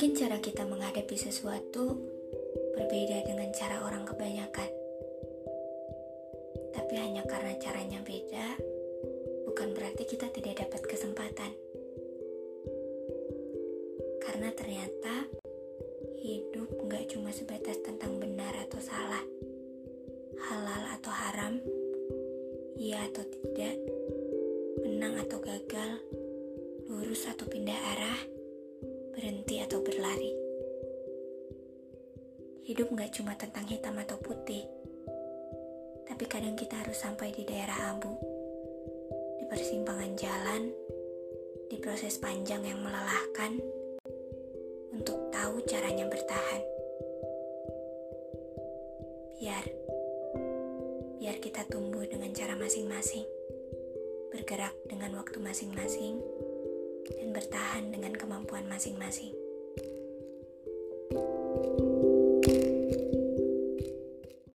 cara kita menghadapi sesuatu berbeda dengan cara orang kebanyakan. Tapi hanya karena caranya beda, bukan berarti kita tidak dapat kesempatan. Karena ternyata hidup gak cuma sebatas tentang benar atau salah, halal atau haram, iya atau tidak, menang atau gagal, lurus atau pindah arah, Hidup gak cuma tentang hitam atau putih, tapi kadang kita harus sampai di daerah abu, di persimpangan jalan, di proses panjang yang melelahkan, untuk tahu caranya bertahan. Biar, biar kita tumbuh dengan cara masing-masing, bergerak dengan waktu masing-masing, dan bertahan dengan kemampuan masing-masing. thank you